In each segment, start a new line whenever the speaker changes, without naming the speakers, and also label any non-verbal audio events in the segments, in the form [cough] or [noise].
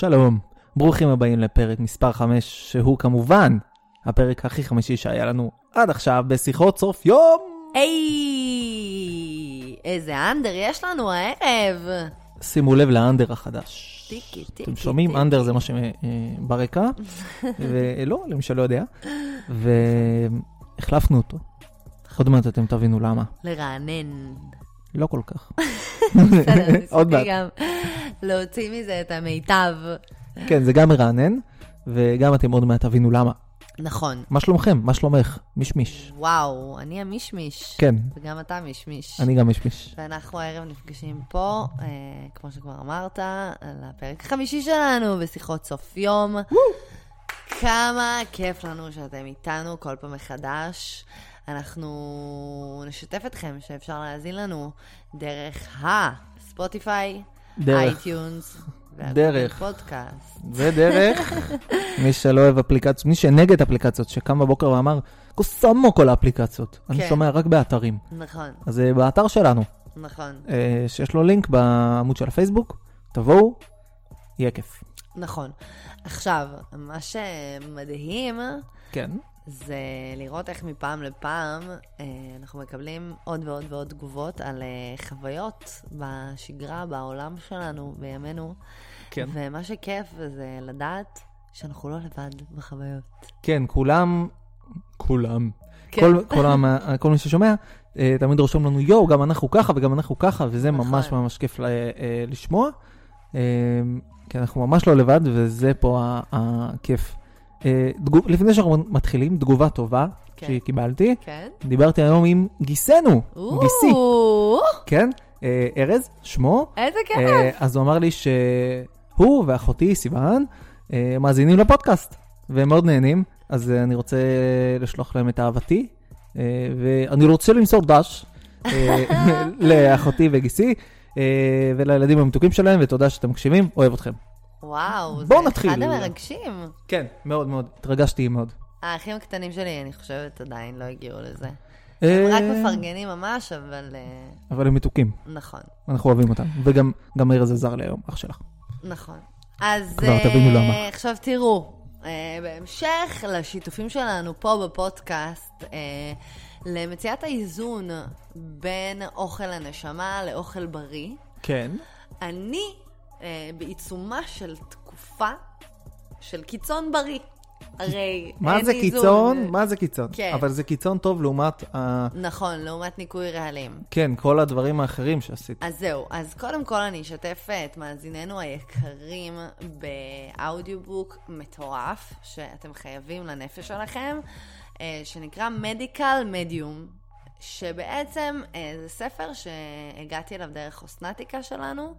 שלום, ברוכים הבאים לפרק מספר 5, שהוא כמובן הפרק הכי חמישי שהיה לנו עד עכשיו בשיחות סוף יום.
היי, איזה אנדר יש לנו הערב.
שימו לב לאנדר החדש.
טיקי, טיקי.
אתם שומעים? אנדר זה מה שברקע, [laughs] ולא, למי שלא יודע, והחלפנו אותו. עוד מעט אתם תבינו למה.
לרענן.
לא כל כך. [laughs]
בסדר, [laughs]
עוד מעט.
להוציא מזה את המיטב.
כן, זה גם מרענן, וגם אתם עוד מעט תבינו למה.
נכון.
מה שלומכם? מה שלומך? מישמיש.
וואו, אני המישמיש.
כן,
וגם אתה מישמיש.
אני גם מישמיש.
ואנחנו הערב נפגשים פה, אה, כמו שכבר אמרת, על הפרק החמישי שלנו בשיחות סוף יום. כמה כיף לנו שאתם איתנו כל פעם מחדש. אנחנו נשתף אתכם שאפשר להאזין לנו דרך הספוטיפיי. iTunes,
דרך.
פודקאסט.
ודרך, [laughs] מי שלא אוהב אפליקציות, מי שנגד אפליקציות, שקם בבוקר ואמר, קוסמו כל האפליקציות. אני
כן.
שומע רק באתרים.
נכון,
אז זה באתר שלנו,
נכון,
אה, שיש לו לינק בעמוד של הפייסבוק, תבואו, יהיה כיף.
נכון. עכשיו, מה שמדהים
כן.
זה לראות איך מפעם לפעם אה, אנחנו מקבלים עוד ועוד ועוד תגובות על אה, חוויות בשגרה, בעולם שלנו, בימינו.
כן.
ומה שכיף זה לדעת שאנחנו לא לבד בחוויות.
כן, כולם, כולם,
כן.
כל, כל, המ- כל מי ששומע, אה, תמיד רושם לנו, יואו, גם אנחנו ככה וגם אנחנו ככה, וזה
נכון.
ממש ממש כיף ל- לשמוע. כי אנחנו ממש לא לבד, וזה פה הכיף. אה, תגוב- לפני שאנחנו מתחילים, תגובה טובה
כן.
שקיבלתי.
כן?
דיברתי היום עם גיסנו, גיסי,
או,
כן? אה, ארז, שמו.
איזה כיף.
אה, אז הוא אמר לי שהוא ואחותי סיוון אה, מאזינים לפודקאסט, והם מאוד נהנים, אז אה, אני רוצה לשלוח להם את אהבתי, אה, ואני רוצה למסור דש אה, [laughs] לאחותי וגיסי, אה, ולילדים המתוקים שלהם, ותודה שאתם מקשיבים, אוהב אתכם.
וואו, זה
נתחיל.
אחד המרגשים.
כן, מאוד מאוד, התרגשתי מאוד.
האחים הקטנים שלי, אני חושבת, עדיין לא הגיעו לזה. הם
אה,
רק מפרגנים ממש, אבל אה,
אבל הם מתוקים,
נכון,
אנחנו אוהבים אותם, וגם גם ארז עזר לי היום, אח שלך.
נכון. אז
כבר
אה,
תבינו למה.
עכשיו תראו, אה, בהמשך לשיתופים שלנו פה בפודקאסט, אה, למציאת האיזון בין אוכל הנשמה לאוכל בריא,
כן.
אני אה, בעיצומה של תקופה של קיצון בריא. הרי
מה
אין
זה
איזון.
קיצון? מה זה קיצון?
כן.
אבל זה קיצון טוב לעומת, ה-
נכון, לעומת ניקוי רעלים.
כן, כל הדברים האחרים שעשית.
אז זהו, אז קודם כל אני אשתף את מאזיננו היקרים באודיובוק מטורף, שאתם חייבים לנפש שלכם, אה, שנקרא מדיקל מדיום, שבעצם אה, זה ספר שהגעתי אליו דרך אוסנטיקה שלנו.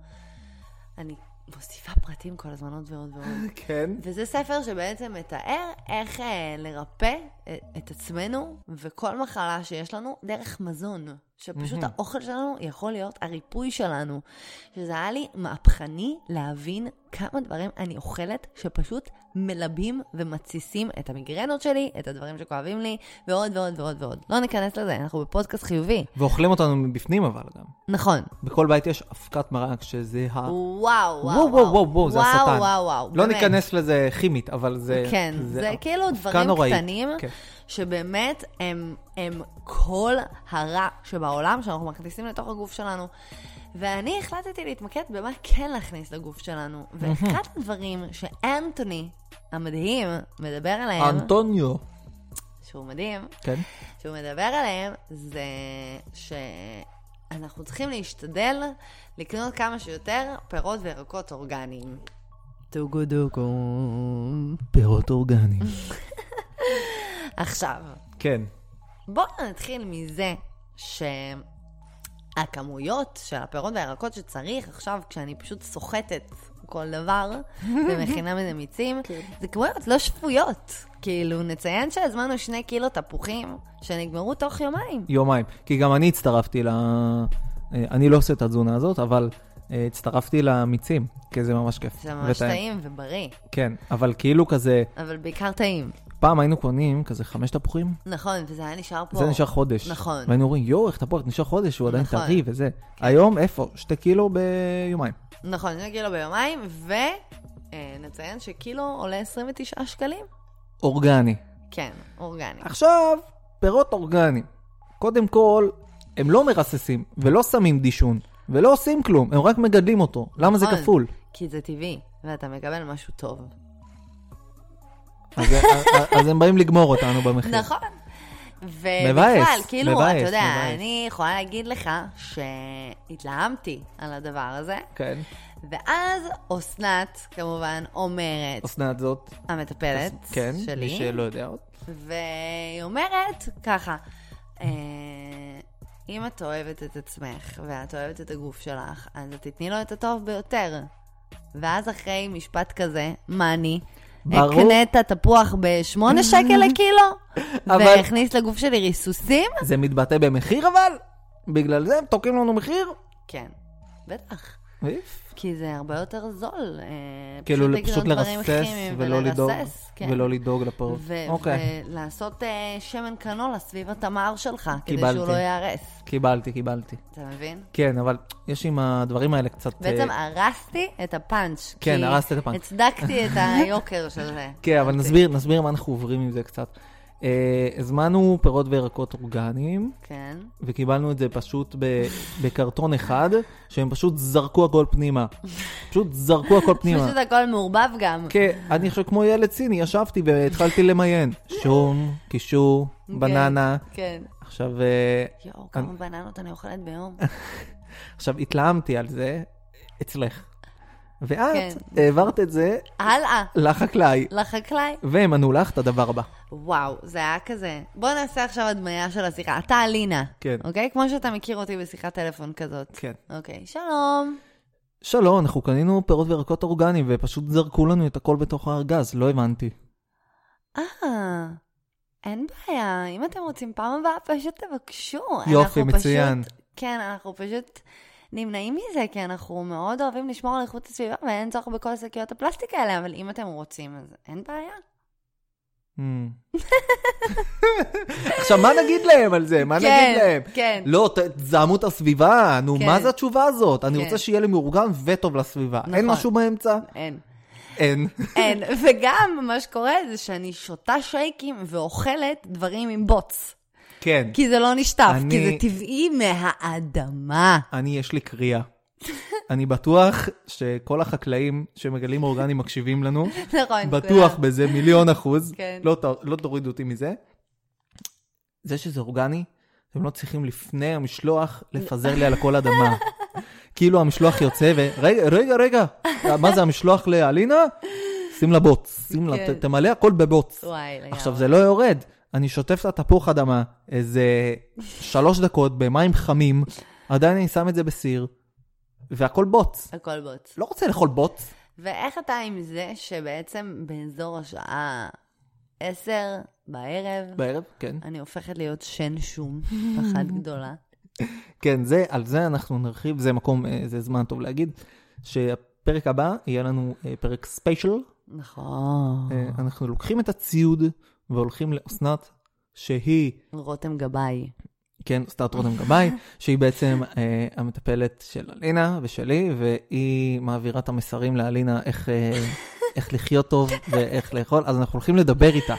אני מוסיפה פרטים כל הזמן עוד ועוד ועוד. [laughs]
כן.
וזה ספר שבעצם מתאר איך אה, לרפא אה, את עצמנו וכל מחלה שיש לנו דרך מזון. שפשוט
מהמם.
האוכל שלנו יכול להיות הריפוי שלנו. שזה היה לי מהפכני להבין כמה דברים אני אוכלת שפשוט מלבים ומתסיסים את המיגרנות שלי, את הדברים שכואבים לי, ועוד ועוד ועוד ועוד. לא ניכנס לזה, אנחנו בפודקאסט חיובי.
ואוכלים אותנו מבפנים אבל גם.
נכון.
בכל בית יש אבקת מרק שזה ה...
וואו, וואו,
וואו, וואו, וואו, וואו, זה השטן.
וואו, וואו, וואו.
לא
באמת.
ניכנס לזה כימית, אבל זה...
כן, זה, כאילו
אבקה
דברים
נוראית.
קטנים,
כן.
שבאמת הם, הם כל הרע שבעולם שאנחנו מכניסים לתוך הגוף שלנו. ואני החלטתי להתמקד במה כן להכניס לגוף שלנו. ואחד הדברים שאנטוני המדהים מדבר עליהם,
אנטוניו.
שהוא מדהים,
כן.
שהוא מדבר עליהם, זה שאנחנו צריכים להשתדל לקנות כמה שיותר פירות וירקות אורגניים. טוגו דוגו.
פירות אורגניים. [laughs]
עכשיו,
כן.
בואו נתחיל מזה שהכמויות של הפירות והירקות שצריך עכשיו, כשאני פשוט סוחטת כל דבר [laughs] ומכינה מזה מיצים, זה כמויות לא שפויות. כאילו, נציין שהזמנו שני קילו תפוחים שנגמרו תוך יומיים.
יומיים. כי גם אני הצטרפתי ל... אה, אני לא עושה את התזונה הזאת, אבל אה, הצטרפתי למיצים, כי זה ממש כיף.
זה ממש
וטעים.
טעים ובריא,
כן, אבל כאילו כזה,
אבל בעיקר טעים.
פעם היינו קונים כזה חמש תפוחים,
נכון, וזה היה נשאר פה.
זה נשאר חודש.
נכון.
והיינו אומרים, יואו, איך תפוח נשאר חודש, הוא עדיין
נכון.
טרי וזה. היום, איפה? שתי קילו ביומיים.
נכון, שני קילו ביומיים, אה, נציין שקילו עולה 29 שקלים?
אורגני.
כן, אורגני.
עכשיו, פירות אורגניים. קודם כל, הם לא מרססים, ולא שמים דישון, ולא עושים כלום, הם רק מגדלים אותו. למה זה
נכון.
כפול?
כי זה טבעי, ואתה מקבל משהו טוב.
אז, אז הם באים לגמור אותנו במחיר.
נכון. ובכלל, כאילו,
מבאס,
אתה יודע,
מבאס.
אני יכולה להגיד לך שהתלהמתי על הדבר הזה,
כן.
ואז אסנת, כמובן, אומרת,
אסנת זאת.
המטפלת
כן, מי
שלי,
שלא יודע עוד.
והיא אומרת ככה, אה, אם את אוהבת את עצמך ואת אוהבת את הגוף שלך, אז תתני לו את הטוב ביותר. ואז אחרי משפט כזה, מה אני?
ברור.
אקנה את התפוח בשמונה שקל לקילו? [laughs]
אבל-
והכניס לגוף שלי ריסוסים?
זה מתבטא במחיר אבל? בגלל זה הם תוקעים לנו מחיר?
כן, בטח. כי זה הרבה יותר זול. אה,
כאילו פשוט לרסס ולא לדאוג,
כן.
ולא לדאוג לפירות.
ו-
אוקיי,
ולעשות אה, שמן קנולה סביב התמר שלך, כדי. שהוא לא ייהרס.
קיבלתי, קיבלתי.
אתה מבין?
כן, אבל יש עם הדברים האלה קצת...
בעצם
אה,
הרסתי את הפאנץ'.
כן,
כי
הרסת את הפאנץ'.
הצדקתי את [laughs] היוקר של זה.
כן, אבל
אוקיי.
נסביר, נסביר מה אנחנו עוברים עם זה קצת. אה, הזמנו פירות וירקות אורגניים,
כן.
וקיבלנו את זה פשוט ב- בקרטון אחד, שהם פשוט זרקו הכל פנימה. פשוט זרקו הכל פנימה.
פשוט הכל מעורבב גם.
כן, אני עכשיו כמו ילד סיני, ישבתי והתחלתי למיין. שום, קישור, בננה.
כן.
עכשיו, אה,
יואו, כמה בננות אני אוכלת ביום. [laughs]
עכשיו התלהמתי על זה אצלך. ואת
כן.
העברת את זה
הלאה,
לחקלאי,
לחקלאי.
והם ענו לך את הדבר הבא.
וואו, זה היה כזה. בוא נעשה עכשיו הדמיה של השיחה. אתה אלינה.
כן.
אוקיי? כמו שאתה מכיר אותי בשיחת טלפון כזאת.
כן.
אוקיי, שלום.
שלום, אנחנו קנינו פירות וירקות אורגניים, ופשוט זרקו לנו את הכל בתוך הארגז, לא הבנתי.
אה, אין בעיה. אם אתם רוצים פעם הבאה, פשוט תבקשו.
יופי, מצוין.
פשוט, כן, אנחנו פשוט נמנעים מזה, כי אנחנו מאוד אוהבים לשמור על איכות הסביבה, ואין צורך בכל שקיות הפלסטיק האלה, אבל אם אתם רוצים, אז אין בעיה.
Hmm. [laughs] עכשיו, מה נגיד להם על זה? מה נגיד להם?
כן.
לא, תזהמו את הסביבה, נו,
כן.
מה זה התשובה הזאת? אני
כן.
רוצה שיהיה לי מאורגן וטוב לסביבה. אין
נכון.
משהו באמצע?
אין.
אין.
אין. וגם, מה שקורה זה שאני שותה שייקים ואוכלת דברים עם בוץ.
כן.
כי זה לא נשטף,
אני-
כי זה טבעי מהאדמה.
אני, יש לי קריאה. אני בטוח שכל החקלאים שמגלים אורגנים מקשיבים לנו, [laughs]
נכון.
בטוח
כולם.
בזה מיליון אחוז.
כן.
לא, ת- לא תורידו אותי מזה. זה שזה אורגני, אתם לא צריכים לפני המשלוח לפזר לי על הכל אדמה. [laughs] כאילו המשלוח יוצא ו... רגע, רגע, רגע, מה זה המשלוח לאלינה? שים לה בוץ, שים לה,
כן.
תמלא הכל בבוץ.
וואי, לגמרי.
עכשיו, זה לא יורד. אני שוטף את התפוח אדמה איזה שלוש דקות במים חמים, עדיין אני שם את זה בסיר, והכל בוץ.
הכל בוץ.
לא רוצה לאכול בוץ.
ואיך אתה עם זה שבעצם באזור השעה 10 בערב,
בערב, כן.
אני הופכת להיות שן שום [laughs] אחת גדולה.
כן, זה, על זה אנחנו נרחיב, זה מקום, אה, זה זמן טוב להגיד, שהפרק הבא יהיה לנו אה, פרק ספיישל.
נכון.
אה, אנחנו לוקחים את הציוד והולכים לאסנת, שהיא,
רותם גבאי.
כן, אסנת רותם גבאי, שהיא בעצם אה, המטפלת של אלינה ושלי, והיא מעבירה את המסרים לאלינה איך, אה, איך לחיות טוב ואיך לאכול, אז אנחנו הולכים לדבר איתה.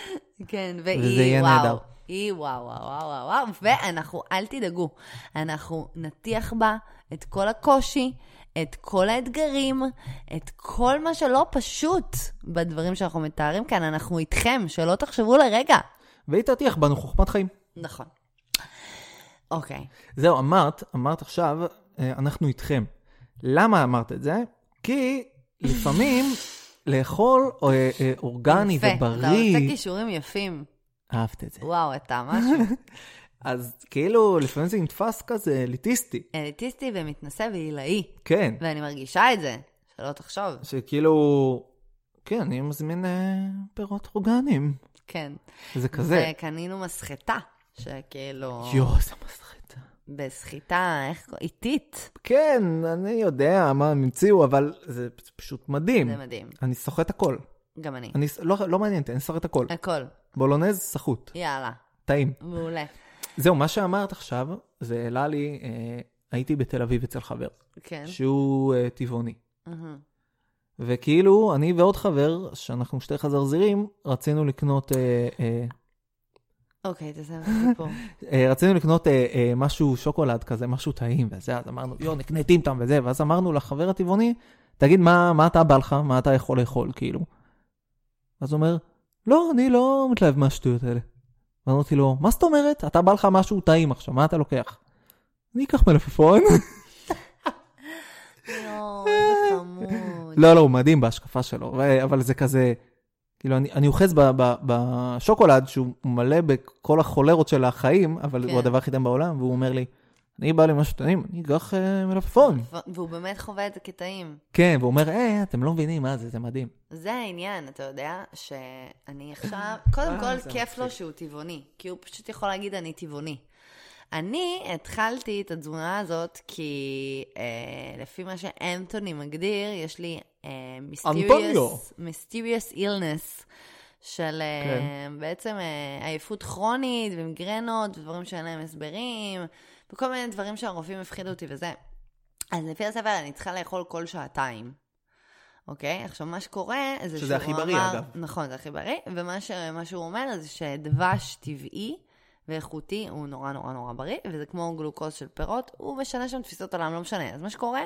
כן,
וזה
והיא
יהיה
וואו.
נהדר.
היא וואו, וואו, וואו, וואו, וואו, ואנחנו, אל תדאגו, אנחנו נטיח בה את כל הקושי, את כל האתגרים, את כל מה שלא פשוט בדברים שאנחנו מתארים כאן, אנחנו איתכם, שלא תחשבו לרגע.
והיא תטיח בנו חוכמת חיים.
נכון. אוקיי.
זהו, אמרת, אמרת עכשיו, אה, אנחנו איתכם. למה אמרת את זה? כי לפעמים לאכול אה, אה, אורגני
יפה, אתה
ובריא,
עושה כישורים יפים.
אהבת את זה.
וואו, אתה משהו. [laughs]
אז כאילו, לפעמים זה נתפס כזה אליטיסטי.
אליטיסטי ומתנשא ועילאי,
כן,
ואני מרגישה את זה, שלא תחשוב.
שכאילו, כן, אני מזמין אה, פירות אורגניים.
כן.
זה כזה.
וקנינו מסחטה, שכאילו...
יואו, איזה מסחטה.
בסחיטה, איך... איטית.
כן, אני יודע מה הם המציאו, אבל זה פשוט מדהים.
זה מדהים.
אני סוחט הכל.
גם אני.
אני, לא, לא מעניין אותי, אני סוחט הכל.
הכל.
בולונז, סחוט.
יאללה.
טעים.
מעולה.
זהו, מה שאמרת עכשיו, זה העלה לי, אה, הייתי בתל אביב אצל חבר,
כן.
שהוא אה, טבעוני.
מהמם.
וכאילו, אני ועוד חבר, שאנחנו שתי חזרזירים, רצינו לקנות, אה, אה,
אוקיי, תסיים את הסיפור.
אה, רצינו לקנות אה, אה, משהו, שוקולד כזה, משהו טעים וזה, אז אמרנו, יו, נקנה טימטם וזה, ואז אמרנו לחבר הטבעוני, תגיד, מה, מה אתה בא לך? מה אתה יכול לאכול, כאילו? אז הוא אומר, לא, אני לא מתלהב מהשטויות האלה. ואמרתי לו, מה זאת אומרת? אתה בא לך משהו טעים עכשיו, מה אתה לוקח? אני אקח מלפפון.
חמוד.
לא, לא, הוא מדהים בהשקפה שלו, ו- אבל זה כזה, כאילו, אני, אני אוחז בשוקולד שהוא מלא בכל החולרות של החיים, אבל
כן.
הוא הדבר הכי טעים בעולם, והוא אומר לי, אני בא לי משהו טעים, אני אקח אה, מלפפון.
והוא באמת חווה את זה כטעים.
כן, והוא אומר, אה, אתם לא מבינים מה זה, זה מדהים.
זה העניין, אתה יודע, שאני [laughs] עכשיו, קודם
אה,
כל
זה
כיף לו. שהוא טבעוני, כי הוא פשוט יכול להגיד אני טבעוני. אני התחלתי את התזונה הזאת כי אה, לפי מה שאנטוני מגדיר, יש לי אה, mysterious, mysterious illness של אה,
כן.
בעצם אה, עייפות כרונית ומיגרנות ודברים שאין להם הסברים, וכל מיני דברים שהרופאים הפחידו אותי וזה. אז לפי הספר אני צריכה לאכול כל שעתיים. אוקיי? עכשיו, מה שקורה זה
שזה הכי בריא,
אמר...
אגב.
נכון, זה הכי בריא, ומה ש... שהוא אומר זה שדבש טבעי ואיכותי הוא נורא נורא נורא בריא, וזה כמו גלוקוז של פירות, הוא משנה שם תפיסות עולם, לא משנה. אז מה שקורה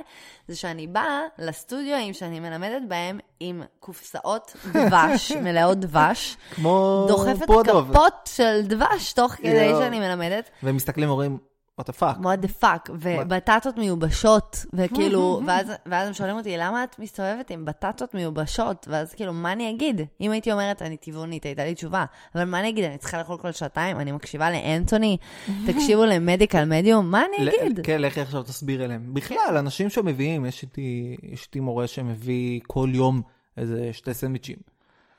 זה שאני באה לסטודיו שאני מלמדת בהם עם קופסאות דבש, [laughs] מלאות דבש,
כמו
דוחפת
פודוב.
כפות של דבש תוך כדי. שאני מלמדת.
והם מסתכלים ואומרים, what the fuck.
what the fuck, ובטטות מיובשות, וכאילו, [laughs] ואז, ואז הם שואלים אותי, למה את מסתובבת עם בטטות מיובשות? ואז כאילו, מה אני אגיד? אם הייתי אומרת, אני טבעונית, הייתה לי תשובה, אבל מה אני אגיד? אני צריכה לאכול כל שעתיים? אני מקשיבה לאנטוני? [laughs] תקשיבו למדיקל מדיום? מה אני אגיד?
כן, לכי עכשיו תסביר אליהם. בכלל, אנשים שמביאים, יש איתי, יש איתי מורה שמביא כל יום איזה שתי סנדוויצ'ים.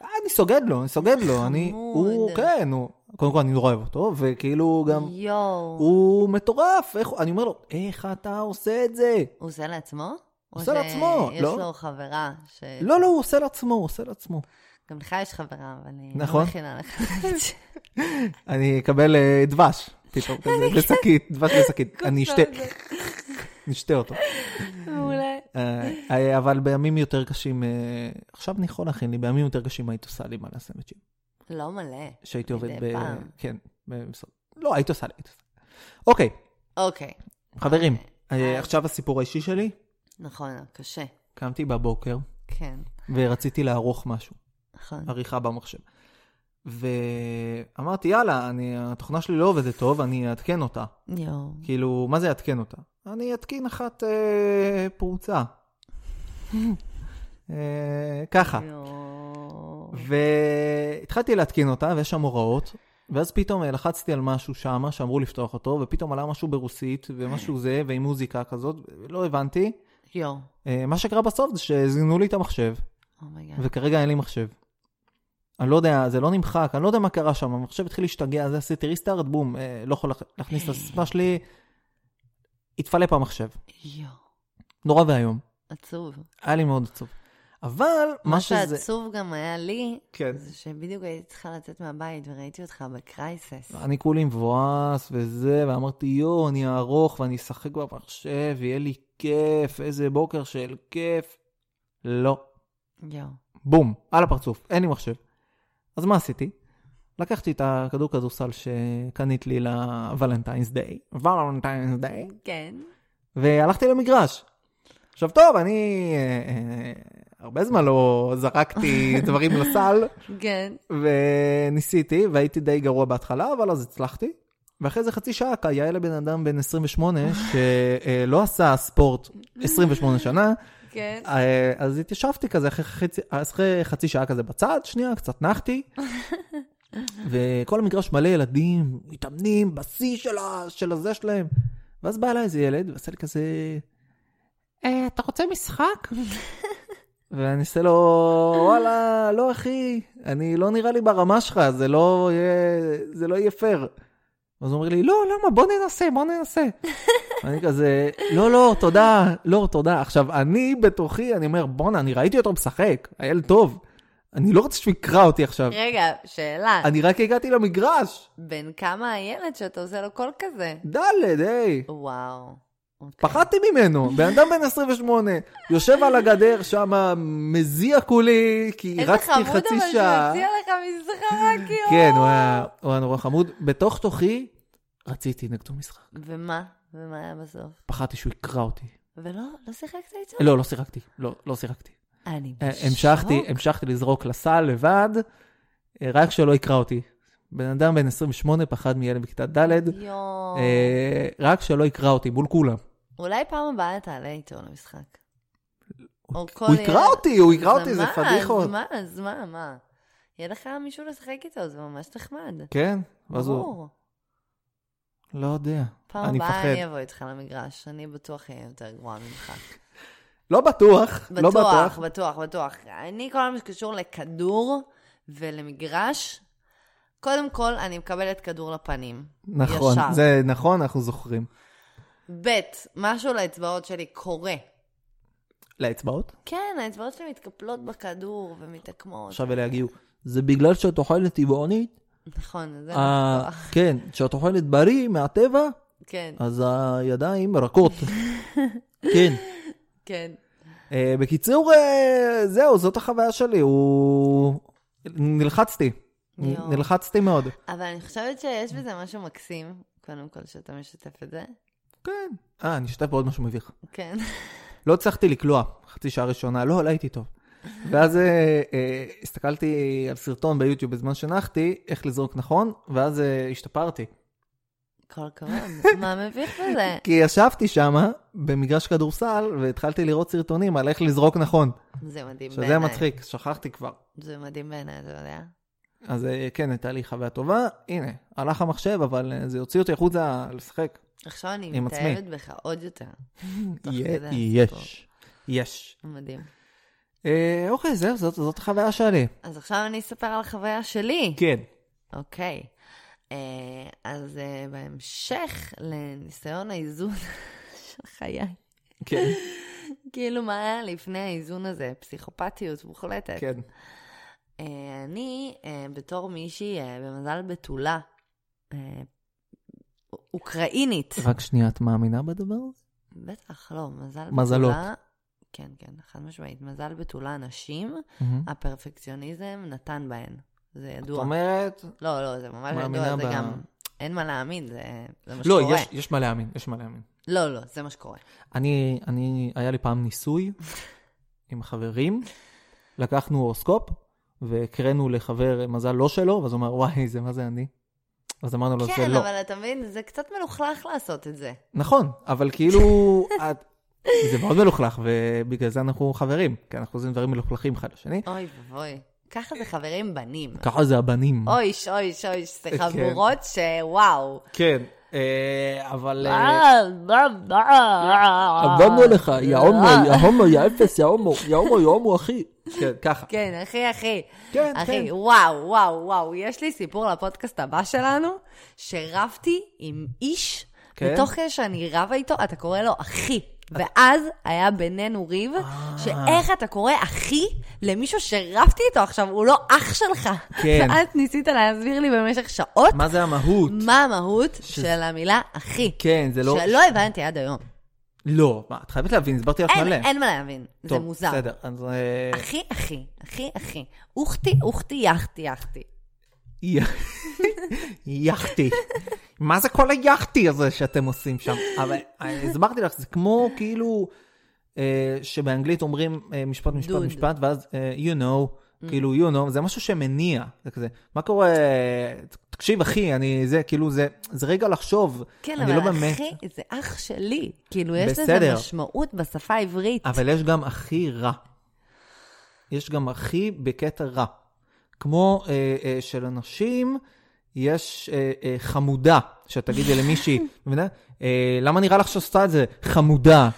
אני סוגד לו, אני סוגד לו, אני, הוא. כן, הוא, קודם כל אני נורא אוהב אותו, וכאילו גם,
יואו.
הוא מטורף, איך, אני אומר לו, איך אתה עושה את זה?
הוא עושה לעצמו?
עושה
או
לעצמו, לא?
לו חברה ש...
לא, לא, הוא עושה לעצמו, הוא עושה לעצמו.
גם לך יש חברה, אבל אני
נכון.
לא מכינה לך. [laughs]
אני אקבל אה, דבש, פתאום, [laughs] כזה, בשקית, דבש בשקית, אני אשתה, נשתה אותו.
מעולה.
אה, אה, אבל בימים יותר קשים, עכשיו אני יכול להכין לי, בימים יותר קשים היית עושה לי מלא סנדוויצ'ים.
לא מלא.
שהייתי עובד ב...
פעם.
כן, במשרד. לא, היית עושה לי, היית עושה לי. אוקיי,
אוקיי.
חברים,
אוקיי.
אה, עכשיו הסיפור האישי שלי.
נכון, קשה.
קמתי בבוקר
כן,
ורציתי לערוך משהו,
נכון.
עריכה במחשב. ואמרתי, יאללה, אני, התוכנה שלי לא עובדת טוב, אני אעדכן אותה.
יואו.
כאילו, מה זה יעדכן אותה? אני אתקין אחת אה, פרוצה. [laughs] אה, ככה.
יואו.
והתחלתי להתקין אותה, ויש שם הוראות, ואז פתאום אה, לחצתי על משהו שם, שאמרו לפתוח אותו, ופתאום עלה משהו ברוסית, ומשהו זה, ועם מוזיקה כזאת, ולא הבנתי.
יואו.
אה, מה שקרה בסוף זה שזיינו לי את המחשב,
oh my god.
וכרגע אין לי מחשב. אני לא יודע, זה לא נמחק, אני לא יודע מה קרה שם, המחשב התחיל להשתגע, אז עשיתי restart, בום, אה, לא יכול להכ- להכניס את הסיסמה שלי, התפלפ המחשב.
יואו.
נורא ואיום.
עצוב.
היה לי מאוד עצוב. אבל מה
מה
שזה...
שעצוב גם היה לי,
כן.
זה שבדיוק הייתי צריכה לצאת מהבית וראיתי אותך ב crisis.
אני כולי מבואס וזה, ואמרתי, יואו, אני אערוך ואני אשחק במחשב, ויהיה לי כיף, איזה בוקר של כיף. לא.
יואו.
בום, על הפרצוף, אין לי מחשב. אז מה עשיתי? לקחתי את הכדור כדורסל שקנית לי ל Valentine's Day, Valentine's Day,
כן.
והלכתי למגרש. עכשיו טוב, אני אה, אה, הרבה זמן לא זרקתי [laughs] דברים לסל,
כן.
וניסיתי, והייתי די גרוע בהתחלה, אבל אז הצלחתי. ואחרי זה חצי שעה, היה לבן אדם בן 28, [laughs] שלא עשה ספורט 28 שנה,
כן.
אה, אז התיישבתי כזה אחרי חצי, אחרי חצי שעה כזה בצד, שנייה, קצת נחתי. [laughs] וכל המגרש מלא ילדים, מתאמנים בשיא של, ה, של הזה שלהם. ואז בא אליי איזה ילד, ועשה לי כזה, אה, אתה רוצה משחק? ואני עושה לו, וואלה, לא אחי, אני לא נראה לי ברמה שלך, זה לא יהיה, זה לא יהיה פייר. אז הוא אומר לי, לא, למה, בוא ננסה, בוא ננסה. [laughs] אני כזה, לא, לא, תודה, לא, תודה. עכשיו, אני בתוכי, אני אומר, בואנה, אני ראיתי אותו משחק, הילד טוב. אני לא רוצה שהוא יקרא אותי עכשיו.
רגע, שאלה.
אני רק הגעתי למגרש.
בן כמה הילד שאתה עושה לו קול כזה?
דלת, היי.
וואו. אוקיי.
פחדתי ממנו, בן אדם בן 28, יושב על הגדר שם, מזיע כולי, כי
איזה
רצתי
חמוד
חצי
אבל
שעה.
שהוא הציע לך משחק, יואו.
כן, הוא היה, נורא חמוד. בתוך תוכי, רציתי נגדו משחק.
ומה? ומה היה בסוף?
פחדתי שהוא יקרא אותי.
ולא, לא שיחקת איתו?
לא, לא שיחקתי. לא, לא שיחקתי.
אני
אה,
בשוק.
המשכתי, המשכתי לזרוק לסל לבד, אה, רק שלא יקרא אותי. בן אדם בן 28 פחד מילד בכיתה ד'. אה, רק שלא יקרא אותי מול כולם.
אולי פעם הבאה תעלה איתו למשחק.
הוא יקרא. אותי, הוא יקרא
אז
אותי, זה פדיחות.
אז מה, אז מה, מה? יהיה לך מישהו לשחק איתו, זה ממש נחמד.
כן? ואז הוא. לא יודע.
פעם
אני
הבאה
מפחד.
אני אבוא איתך למגרש, אני בטוח אהיה יותר גרועה ממך. [laughs]
לא בטוח, לא
בטוח,
בטוח.
בטוח, בטוח. אני, כל מה שקשור לכדור ולמגרש, קודם כל, אני מקבלת כדור לפנים.
נכון,
ישר.
זה נכון, אנחנו זוכרים.
ב', משהו לאצבעות שלי קורה.
לאצבעות?
כן, האצבעות שלי מתקפלות בכדור ומתעקמות.
עכשיו אלה יגיעו, זה בגלל שאת אוכלת טבעונית?
נכון, זה
אה,
נכון.
כן, כשאת אוכלת בריא מהטבע,
כן,
אז הידיים רכות. כן.
כן.
אה, בקיצור, אה, זהו, זאת החוויה שלי, הוא... נלחצתי. נלחצתי מאוד.
אבל אני חושבת שיש בזה משהו מקסים, קודם כל, שאתה משתף את זה.
כן. אה, אני אשתף בעוד משהו מביך.
כן.
לא הצלחתי לקלוע חצי שעה ראשונה, לא, לא הייתי טוב. ואז אה, אה, הסתכלתי על סרטון ביוטיוב בזמן שנחתי, איך לזרוק נכון, ואז אה, השתפרתי.
כל הכבוד. מה מביך בזה? [laughs]
כי ישבתי שם במגרש כדורסל, והתחלתי לראות סרטונים על איך לזרוק נכון.
זה מדהים
שזה
בעיניי.
מצחיק, שכחתי כבר.
זה מדהים בעיניי, אתה יודע?
אז אה, כן, הייתה לי חוויה טובה. הנה, הלך המחשב, אבל אה, זה הוציא אותי החוצה לשחק.
עכשיו אני. מתאהבת בך עוד יותר.
יש. יש.
מדהים.
אה, אוקיי, זהו, זאת- זאת החוויה שלי.
אז עכשיו אני אספר על החוויה שלי.
כן.
אוקיי. אה, אז אה, בהמשך לניסיון האיזון [laughs] של חיי,
כן. [laughs]
כאילו מה היה לפני האיזון הזה? פסיכופתיות מוחלטת.
כן.
אה, אני, אה, בתור מישהי אה, במזל בתולה, אה, אוקראינית,
רק שנייה, את מאמינה בדבר הזה?
בטח, לא, מזל
מזלות.
בתולה, כן, כן, חד משמעית, מזל בתולה נשים,
מהמם.
הפרפקציוניזם נתן בהן, זה ידוע.
אומרת...
לא, לא, זה ממש ידוע, זה
ב-
גם, אין מה להאמין, זה, זה מה
לא,
שקורה.
יש- יש מה להאמין, יש מה להאמין.
לא, לא, זה מה שקורה.
אני, אני, היה לי פעם ניסוי [laughs] עם חברים, לקחנו הורוסקופ, והקראנו לחבר מזל לא שלו, ואז הוא אמר, וואי, זה מה זה אני? אז אמרנו לו, זה
כן,
לא.
אבל אתה מבין, זה קצת מלוכלך לעשות את זה.
נכון, אבל כאילו, [laughs] את, זה מאוד מלוכלך, ובגלל זה אנחנו חברים, כי אנחנו עושים דברים מלוכלכים אחד לשני.
אוי ואבוי. ככה זה חברים בנים.
ככה זה הבנים.
אויש, אויש, אויש, זה [laughs]
כן.
חבורות שוואו.
כן, אבל...
אה,
עבדנו לך, יא הומו, יא הומו, יא אפס, יא הומו, יא הומו, יא הומו, אחי. כן, ככה.
כן, אחי, אחי.
כן,
אחי,
כן.
וואו, וואו, וואו. יש לי סיפור לפודקאסט הבא שלנו, שרבתי עם איש,
כן?
ותוך כדי שאני רבה איתו, אתה קורא לו אחי. ואז היה בינינו ריב,
אה.
שאיך אתה קורא אחי למישהו שרבתי איתו עכשיו, הוא לא אח שלך.
כן. [laughs]
ואז ניסית להסביר לי במשך שעות
מה זה המהות?
מה המהות של המילה אחי.
כן, זה לא...
שלא הבנתי עד היום.
לא, מה, את חייבת להבין, הסברתי לך מלא.
אין מה להבין, זה
טוב,
מוזר.
בסדר, אז... אה,
אחי, אחי, אחי, אחי. אוכתי, אוכתי, יחתי, יחתי.
יאכטי. מה זה כל היאכטי הזה שאתם עושים שם? אבל הסברתי לך, זה כמו כאילו אה, שבאנגלית אומרים אה, משפט, משפט. משפט, ואז אה, you know, כאילו you know, זה משהו שמניע, זה כזה, מה קורה, תקשיב אחי, אני זה, כאילו זה, זה רגע לחשוב,
כן,
אני
אבל
לא באמת,
אחי, זה אח שלי. כאילו, יש לזה. משמעות בשפה העברית.
אבל יש גם הכי רע. יש גם הכי בקטע רע. כמו אה, אה, שלאנשים יש אה, אה, חמודה, שאת תגידי למישהי, [laughs] מבינה? אה, למה נראה לך שעושה את זה? חמודה.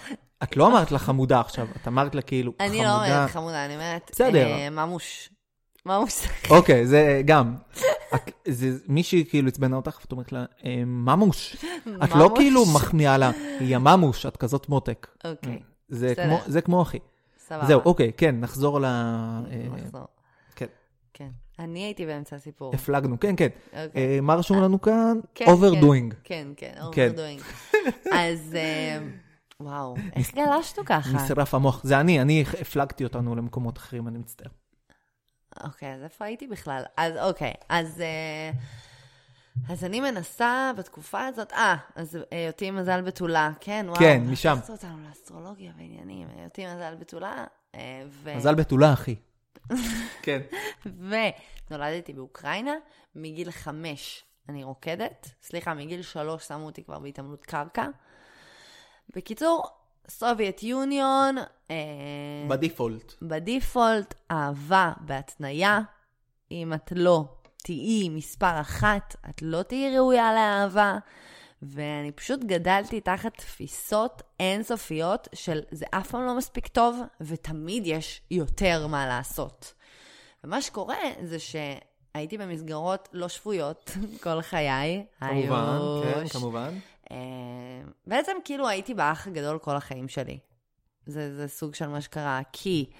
את לא אמרת לה חמודה עכשיו, את אמרת לה כאילו
אני
חמודה.
לא אומרת חמודה, אני אומרת...
בסדר.
אה, ממוש. ממוש.
אוקיי, זה גם. את- זה מישהי כאילו עצבנה אותך, ואת אומרת לה, אה, ממוש. את לא. כאילו מחמיאה לה, היא ממוש, את כזאת מותק.
אוקיי,
זה
בסדר.
כמו- זה כמו אחי.
סבבה.
זהו, אוקיי, כן, נחזור ל... אה,
נחזור.
כן.
כן. אני הייתי באמצע הסיפור.
הפלגנו, כן, כן.
אוקיי.
אה, מה רשום לנו כאן?
כן,
overdoing.
כן, כן,
כן.
overdoing. אז אה, וואו, איך גלשנו ככה?
נשרף המוח. זה אני, אני הפלגתי אותנו למקומות אחרים, אני מצטער.
אוקיי, אז איפה הייתי בכלל? אז אוקיי, אז... אה, אז אני מנסה בתקופה הזאת, אה, אז היותי מזל בתולה, כן, וואו.
כן, משם.
לקחת אותנו לאסטרולוגיה ועניינים, היותי מזל בתולה, ו...
מזל בתולה, אחי. [laughs] כן.
ונולדתי באוקראינה, מגיל חמש אני רוקדת, סליחה, מגיל שלוש שמו אותי כבר בהתעמלות קרקע. בקיצור, Soviet Union, אה,
ב
default. ב default, אהבה בהתניה. אם את לא תהיי מספר אחת, את לא תהיי ראויה לאהבה. ואני פשוט גדלתי תחת תפיסות אינסופיות של זה אף פעם לא מספיק טוב, ותמיד יש יותר מה לעשות. ומה שקורה זה שהייתי במסגרות לא שפויות [laughs] כל חיי.
כמובן,
היו
כן,
ש-
כמובן.
אה, בעצם כאילו הייתי באח הגדול כל החיים שלי. זה, זה סוג של מה שקרה, כי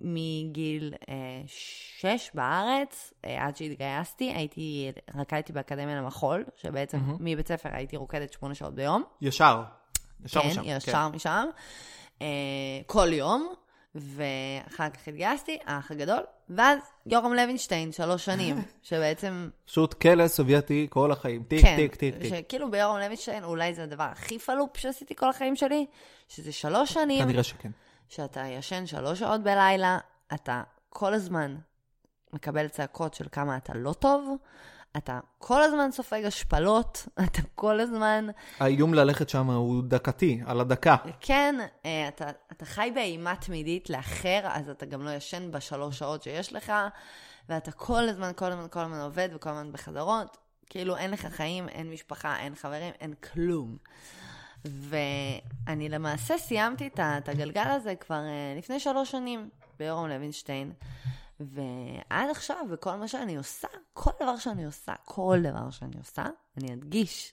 מגיל אה, שש בארץ, אה, עד שהתגייסתי, הייתי, רקדתי באקדמיה למחול, שבעצם
מהמם.
מבית ספר הייתי רוקדת שמונה שעות ביום.
ישר. ישר
כן,
משם.
ישר משם. אה, כל יום, ואחר כך התגייסתי, האח הגדול, ואז יורם לוינשטיין, שלוש שנים, [laughs] שבעצם
פשוט כלא סובייטי כל החיים. tick,
כן,
tick, tick, tick.
שכאילו ביורם לוינשטיין אולי זה הדבר הכי פלופ שעשיתי כל החיים שלי, שזה שלוש שנים
כנראה שכן.
שאתה ישן שלוש שעות בלילה, אתה כל הזמן מקבל צעקות של כמה אתה לא טוב, אתה כל הזמן סופג השפלות, [laughs] אתה כל הזמן,
האיום ללכת שם הוא דקתי, על הדקה.
כן, אה, אתה, אתה חי באימה תמידית לאחר, אז אתה גם לא ישן בשלוש שעות שיש לך, ואתה כל הזמן, כל הזמן, כל הזמן עובד וכל הזמן בחזרות. כאילו אין לך חיים, אין משפחה, אין חברים, אין כלום. ואני למעשה סיימתי את את הגלגל הזה כבר אה, לפני שלוש שנים ביורם לוינשטיין. ועד עכשיו, בכל מה שאני עושה, כל דבר שאני עושה, כל דבר שאני עושה, אני אדגיש,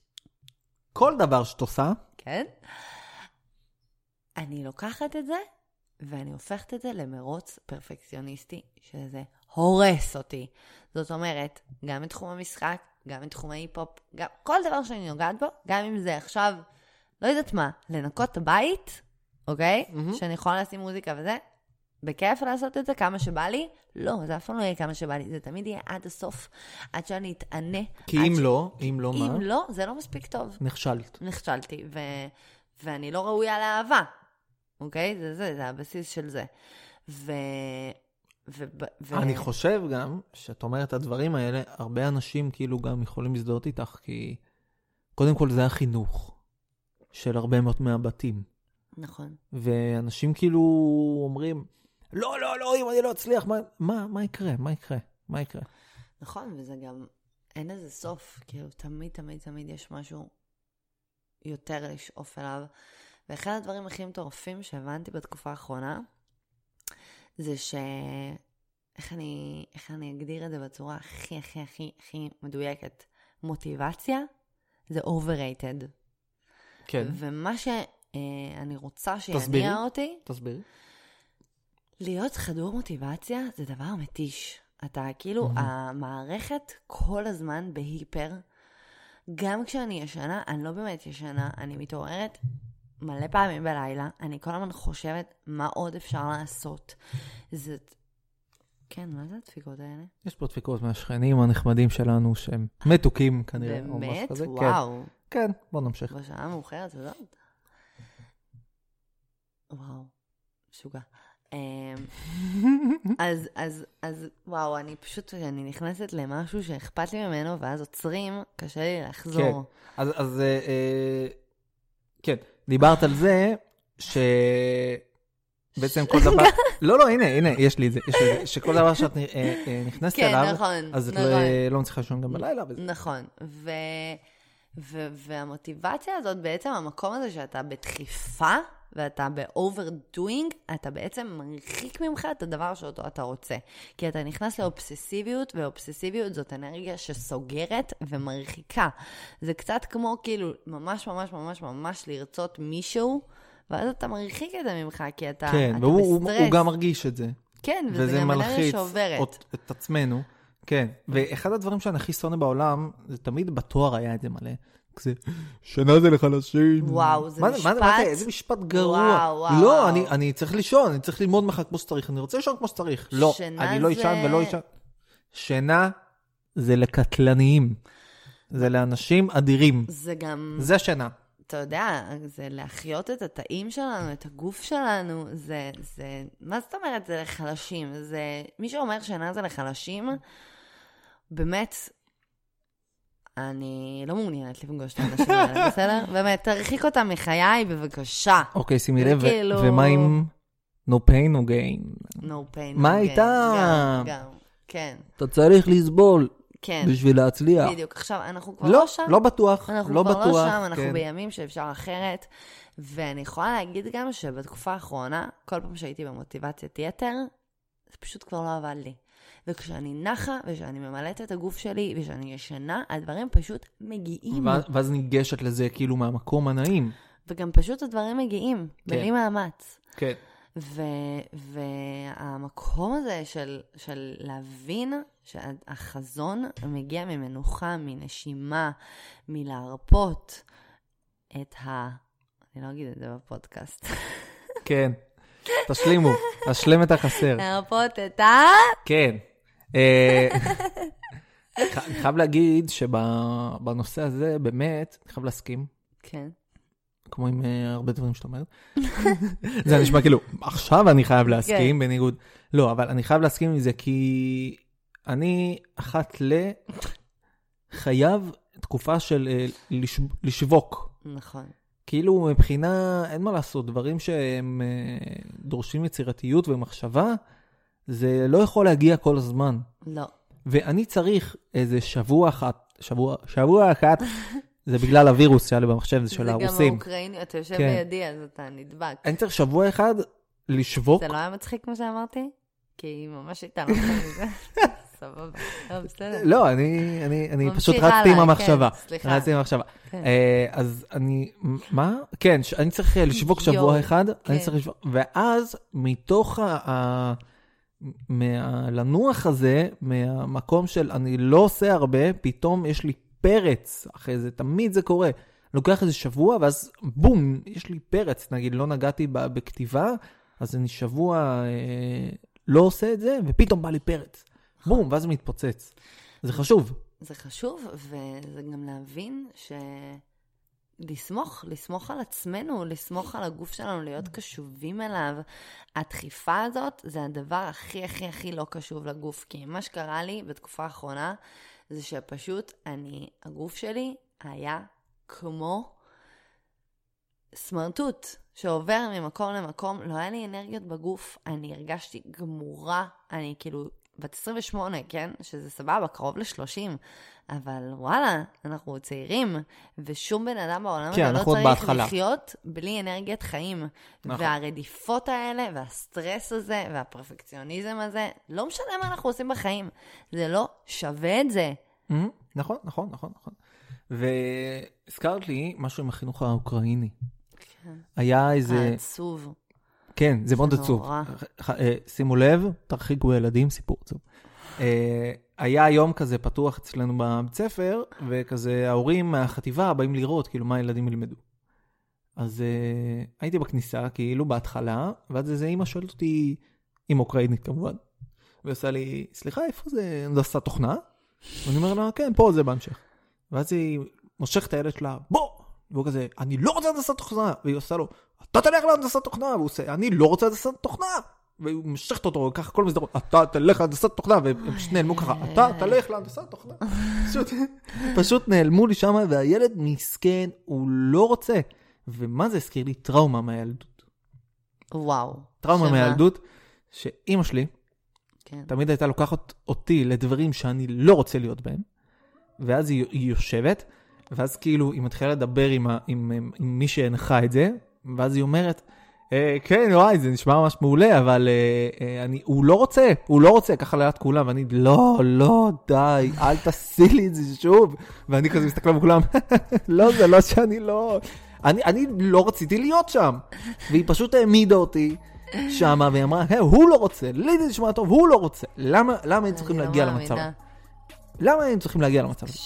כל דבר שאת עושה,
כן? אני לוקחת את זה, ואני הופכת את זה למרוץ פרפקציוניסטי, שזה הורס אותי. זאת אומרת, גם בתחום המשחק, גם בתחום ההיפ-הופ, גם כל דבר שאני נוגעת בו, גם אם זה עכשיו, לא יודעת מה, לנקות את הבית, אוקיי?
מהמם.
שאני יכולה לשים מוזיקה וזה, בכיף לעשות את זה כמה שבא לי? לא, זה אף פעם לא יהיה כמה שבא לי, זה תמיד יהיה עד הסוף, עד שאני אתענה.
כי אם
ש-
לא, אם לא מה,
אם לא, זה לא מספיק טוב.
נכשלת.
נכשלתי, ו... ואני לא ראויה לאהבה, אוקיי? זה זה, זה הבסיס של זה. ו... ו... ו...
אני חושב גם, שאת אומרת את הדברים האלה, הרבה אנשים כאילו גם יכולים להזדהות איתך, כי קודם כל זה החינוך של הרבה מאוד מהבתים.
נכון.
ואנשים כאילו אומרים, לא, לא, לא, אם אני לא אצליח, מה, מה, מה יקרה? מה יקרה? מה יקרה?
נכון, וזה גם, אין לזה סוף. כאילו, תמיד, תמיד, תמיד יש משהו יותר לשאוף אליו. ואחד הדברים הכי מטורפים שהבנתי בתקופה האחרונה, זה ש... איך אני, איך אני אגדיר את זה בצורה הכי, הכי, הכי, הכי מדויקת? מוטיבציה זה overrated.
כן,
ומה שאני רוצה. שיניע אותי,
תסבירי.
להיות חדור מוטיבציה זה דבר מתיש. אתה כאילו,
Mhm.
המערכת כל הזמן בהיפר. גם כשאני ישנה, אני לא באמת ישנה, אני מתעוררת מלא פעמים בלילה, אני כל הזמן חושבת מה עוד אפשר לעשות. זה... כן, מה זה הדפיקות האלה?
יש פה דפיקות מהשכנים הנחמדים שלנו, שהם מתוקים כנראה, או משהו
באמת?
כזה.
וואו.
כן, כן, בוא נמשיך.
בשעה המאוחרת הזאת? וואו, משוגע. אמ, אז, אז, אז, וואו, אני פשוט, אני נכנסת למשהו שאכפת לי ממנו, ואז עוצרים, קשה לי לחזור.
אז, אז אה, אה, כן, דיברת על זה ש... בעצם כל דבר... [laughs] לא, לא, הנה, הנה, יש לי את זה, יש לי את זה, שכל דבר שאת אה, אה, נכנסת
כן,
אליו,
נכון,
אז את
נכון.
לא, לא מצליחה לישון גם בלילה. וזה.
נכון. ו... ו... והמוטיבציה הזאת, בעצם המקום הזה שאתה בדחיפה, ואתה ב-overdoing, אתה בעצם מרחיק ממך את הדבר שאותו אתה רוצה. כי אתה נכנס לאובססיביות, ואובססיביות זאת אנרגיה שסוגרת ומרחיקה. זה קצת כמו כאילו ממש ממש ממש ממש לרצות מישהו, ואז אתה מרחיק את זה ממך, כי אתה,
כן,
אתה
והוא הוא-
בסטרס.
הוא גם מרגיש את זה.
כן, וזה,
וזה
גם אנרגיה
מלחיץ
שעוברת.
אות- את עצמנו. כן, ואחד הדברים שאני הכי שונא בעולם, זה תמיד בתואר היה את זה מלא. כזה, שינה זה לחלשים.
וואו, זה
מה
משפט-
מה מה זה, איזה משפט גרוע.
וואו, וואו,
לא,
וואו.
אני, אני צריך לישון, אני צריך ללמוד מחר כמו שצריך, אני רוצה לישון כמו שצריך. לא, אני לא
זה-
אישן ולא אישן. שינה זה לקטלניים. זה לאנשים אדירים.
זה גם,
זה שינה.
אתה יודע, זה להחיות את התאים שלנו, את הגוף שלנו, זה, זה, מה זאת אומרת זה לחלשים? זה, מי שאומר שינה זה לחלשים, באמת, אני לא מעוניינת לפגוש את האנשים האלה, [laughs] בסדר? באמת, תרחיק אותם מחיי, בבקשה.
אוקיי, שימי לב,
כאילו-
ומה עם no pain no gain?
No pain.
מה
no gain.
איתם?
גם, גם, כן,
אתה צריך לסבול
כן,
בשביל להצליח.
בדיוק. עכשיו, אנחנו כבר
לא,
לא שם.
לא בטוח,
אנחנו
לא
כבר
בטוח.
לא שם, אנחנו
כן.
בימים שאפשר אחרת. ואני יכולה להגיד גם שבתקופה האחרונה, כל פעם שהייתי במוטיבציית יתר, זה פשוט כבר לא עבד לי. וכשאני נחה, וכשאני ממלאת את הגוף שלי, וכשאני ישנה, הדברים פשוט מגיעים.
ואז- ניגשת לזה כאילו מהמקום הנעים.
וגם פשוט הדברים מגיעים, בלי מאמץ.
כן.
ו- והמקום הזה של, של להבין שהחזון מגיע ממנוחה, מנשימה, מלהרפות את ה... אני לא אגיד את זה בפודקאסט.
כן. תשלימו, תשלם את החסר.
להרפות את ה...
כן. אה, ח- אני חייב להגיד שבנושא הזה, באמת, אני חייב להסכים,
כן.
כמו עם אה, הרבה דברים שאתה אומר. [laughs] זה נשמע כאילו, עכשיו אני חייב להסכים, בניגוד... לא, אבל אני חייב להסכים עם זה, כי אני אחת ל... חייב תקופה של אה, לש- לשווק.
נכון.
כאילו מבחינה, אין מה לעשות, דברים שהם אה, דורשים יצירתיות ומחשבה, זה לא יכול להגיע כל הזמן.
לא.
ואני צריך איזה שבוע אחת, שבוע, שבוע אחת, [laughs] זה בגלל הווירוס שהיה לי במחשב, זה של
זה גם
הרוסים.
האוקראיני, אתה יושב
כן.
לידי, אז אתה נדבק.
אני צריך שבוע אחד לשווק,
זה לא היה מצחיק מה שאמרתי? כי היא ממש התעלמת [laughs] מזה. סבבה. לא, בסדר.
לא, אני, אני, אני
ממשיך
פשוט רצתי עם המחשבה.
כן, סליחה.
רצתי עם המחשבה.
כן.
אה, אז אני, מה? כן, אני צריך אה, לשווק שבוע אחד, אני
כן.
צריך לשווק, ואז מתוך ה... ה- מה- לנוח הזה, מהמקום של אני לא עושה הרבה, פתאום יש לי פרץ אחרי זה, תמיד זה קורה. לוקח איזה שבוע, ואז בום, יש לי פרץ, נגיד, לא נגעתי בכתיבה, אז אני שבוע אה, לא עושה את זה, ופתאום בא לי פרץ. בום, ואז זה מתפוצץ. זה חשוב.
זה חשוב, וזה גם להבין ש... לסמוך, לסמוך על עצמנו, לסמוך על הגוף שלנו, להיות קשובים אליו. הדחיפה הזאת זה הדבר הכי הכי הכי לא קשוב לגוף. כי מה שקרה לי בתקופה האחרונה, זה שפשוט אני, הגוף שלי היה כמו סמרטוט שעובר ממקום למקום, לא היה לי אנרגיות בגוף, אני הרגשתי גמורה, אני כאילו בת 28, כן? שזה סבבה, קרוב ל-30, אבל וואלה, אנחנו צעירים, ושום בן אדם בעולם
כן,
הזה לא צריך
בהתחלה.
לחיות בלי אנרגיית חיים.
נכון.
והרדיפות האלה, והסטרס הזה, והפרפקציוניזם הזה, לא משנה מה אנחנו עושים בחיים, זה לא שווה את זה.
Mhm, נכון, נכון, נכון, נכון. והזכרת לי משהו עם החינוך האוקראיני.
כן.
היה איזה,
עצוב.
כן, זה מאוד עצוב. אה, שימו לב, תרחיקו ילדים, סיפור עצוב. אה, היה יום כזה פתוח אצלנו בבית ספר, וכזה ההורים מהחטיבה באים לראות כאילו מה הילדים ילמדו. אז אה, הייתי בכניסה, כאילו בהתחלה, ואז איזה אימא שואלת אותי, אימא אוקראינית כמובן, ועושה לי, סליחה, איפה זה הנדסת תוכנה? ואני אומר לה, כן, פה זה בהמשך. ואז היא מושכת את הילד שלה, בוא! והוא כזה, אני לא רוצה הנדסת תוכנה! והיא עושה לו, אתה תלך להנדסת תוכנה! והוא עושה, אני לא רוצה הנדסת תוכנה! והיא מושכת אותו ככה כל מסדרון, אתה תלך להנדסת תוכנה, והם פשוט נעלמו ככה, אתה תלך להנדסת תוכנה. [laughs] פשוט, פשוט נעלמו לי שם, והילד מסכן, הוא לא רוצה. ומה זה הזכיר לי? טראומה מהילדות.
וואו.
טראומה
שמה?
מהילדות, שאימא שלי
כן.
תמיד הייתה לוקחת אותי לדברים שאני לא רוצה להיות בהם, ואז היא, היא יושבת, ואז כאילו היא מתחילה לדבר עם, ה, עם, עם, עם מי שהנחה את זה, ואז היא אומרת, אה, כן, וואי, זה נשמע ממש מעולה, אבל אה, אה, אני, הוא לא רוצה, הוא לא רוצה, ככה ליד כולם, ואני, לא, לא, די, אל תעשי לי את זה שוב. ואני כזה מסתכל בכולם, [laughs] לא, זה לא שאני לא... אני, אני לא רציתי להיות שם. והיא פשוט העמידה אותי שמה, והיא אמרה, "היי, הוא לא רוצה, לי זה נשמע טוב, הוא לא רוצה. למה, למה הם צריכים
לא
להגיע למצב? למה הם צריכים להגיע למצב? הזה?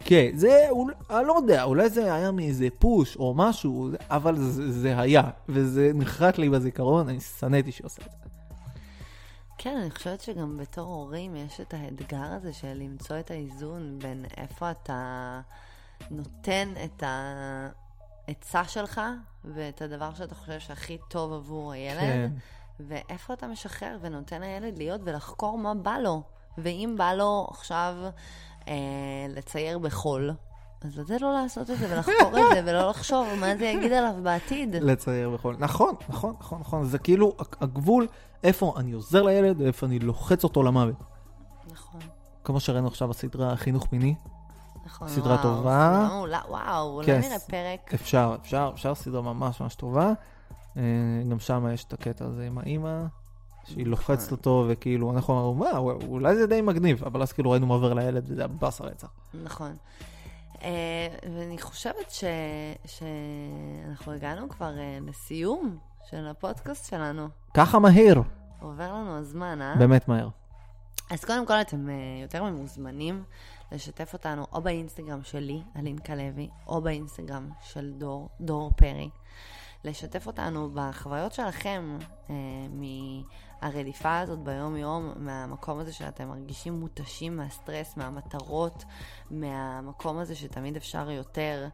כן, זה, אני לא יודע, אולי זה היה מאיזה פוש או משהו, אבל זה, זה היה, וזה נחרט לי בזיכרון, אני שנאתי שעושה את זה.
כן, אני חושבת שגם בתור הורים יש את האתגר הזה של למצוא את האיזון בין איפה אתה נותן את העצה שלך ואת הדבר שאתה חושב שהכי טוב עבור הילד,
כן.
ואיפה אתה משחרר ונותן לילד להיות ולחקור מה בא לו. ואם בא לו עכשיו לצייר בחול, אז לתת לו לעשות את זה ולחקור את זה ולא לחשוב מה זה יגיד עליו בעתיד.
לצייר בכל... נכון, נכון, נכון, נכון. זה כאילו הגבול איפה אני עוזר לילד ואיפה אני לוחץ אותו למוות.
נכון.
כמו שראינו עכשיו בסדרה חינוך מיני.
נכון,
סדרה
וואו,
טובה.
סדרה מעולה, וואו, אולי
כן,
נראה פרק.
אפשר, אפשר, אפשר, סדרה ממש ממש טובה. אה, גם שם יש את הקטע הזה עם האימא, שהיא. לוחצת אותו, וכאילו, אנחנו אמרנו, מה, אולי זה די מגניב, אבל אז כאילו ראינו מה עובר לילד, וזה היה באסה רצח.
נכון. אה, ואני חושבת ש... שאנחנו הגענו כבר אה, לסיום של הפודקאסט שלנו.
ככה מהר,
עובר לנו הזמן, אה?
באמת מהר.
אז קודם כל אתם אה, יותר ממוזמנים לשתף אותנו או באינסטגרם שלי, אלינקה לוי, או באינסטגרם של דור, דור פרי. לשתף אותנו בחוויות שלכם אה, מהרדיפה הזאת ביום-יום, מהמקום הזה שאתם מרגישים מותשים מהסטרס, מהמטרות, מהמקום הזה שתמיד אפשר יותר,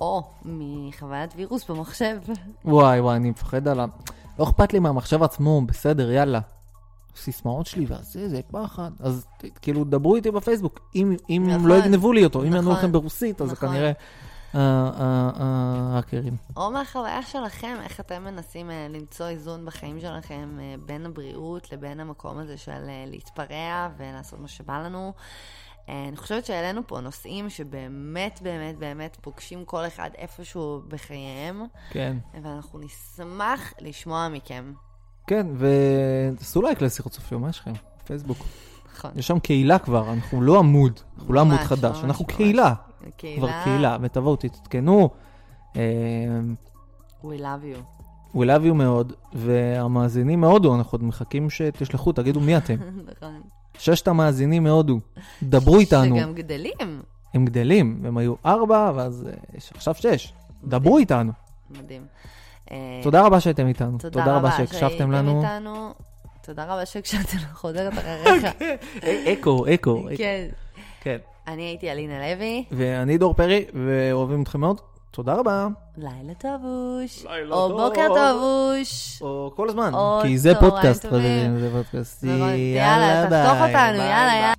או מחוויית וירוס במחשב.
וואי וואי, אני מפחד על ה... לא אכפת לי מהמחשב עצמו, בסדר, יאללה. סיסמאות שלי והזה, זה פחד. אז כאילו, דברו איתי בפייסבוק. אם, אם
נכון,
לא יגנבו לי אותו, אם יענו
נכון,
לכם ברוסית, אז זה
נכון.
כנראה אה, אה, אה, ההאקרים.
או מהחוויה שלכם, איך אתם מנסים אה, למצוא איזון בחיים שלכם אה, בין הבריאות לבין המקום הזה של אה, להתפרע ולעשות מה שבא לנו. אה, אני חושבת שהעלינו פה נושאים שבאמת באמת באמת פוגשים כל אחד איפשהו בחייהם,
כן.
ואנחנו נשמח לשמוע מכם.
כן, ותעשו לייק לשיחות מה יש לכם? פייסבוק.
נכון.
יש שם קהילה כבר, אנחנו לא עמוד, אנחנו לא עמוד חדש,
ממש,
אנחנו
ממש.
קהילה.
קהילה,
כבר קהילה, ותבואו, תתעדכנו. אה,
we love you.
We love you מאוד, והמאזינים מהודו, אנחנו עוד מחכים שתשלחו, תגידו מי אתם. [laughs]
נכון.
ששת המאזינים מהודו, דברו איתנו.
שגם גדלים.
הם גדלים, הם היו ארבע, ואז אה, יש עכשיו שש. דברו איתנו.
מדהים. אה,
תודה רבה שהייתם איתנו.
תודה רבה
שהקשבתם לנו.
איתנו. תודה רבה שהקשבתם לחוזרת אחריך. [laughs]
אה, אקו, אקו.
כן.
כן.
אני הייתי אלינה לוי,
ואני דור פרי, ואוהבים אתכם מאוד. תודה רבה.
לילה טובוש.
לילה
או
טוב.
בוקר טובוש.
או כל הזמן.
או
כי זה פודקאסט, זה פודקאסט.
יאללה, תחתוך אותנו, יאללה, יאללה.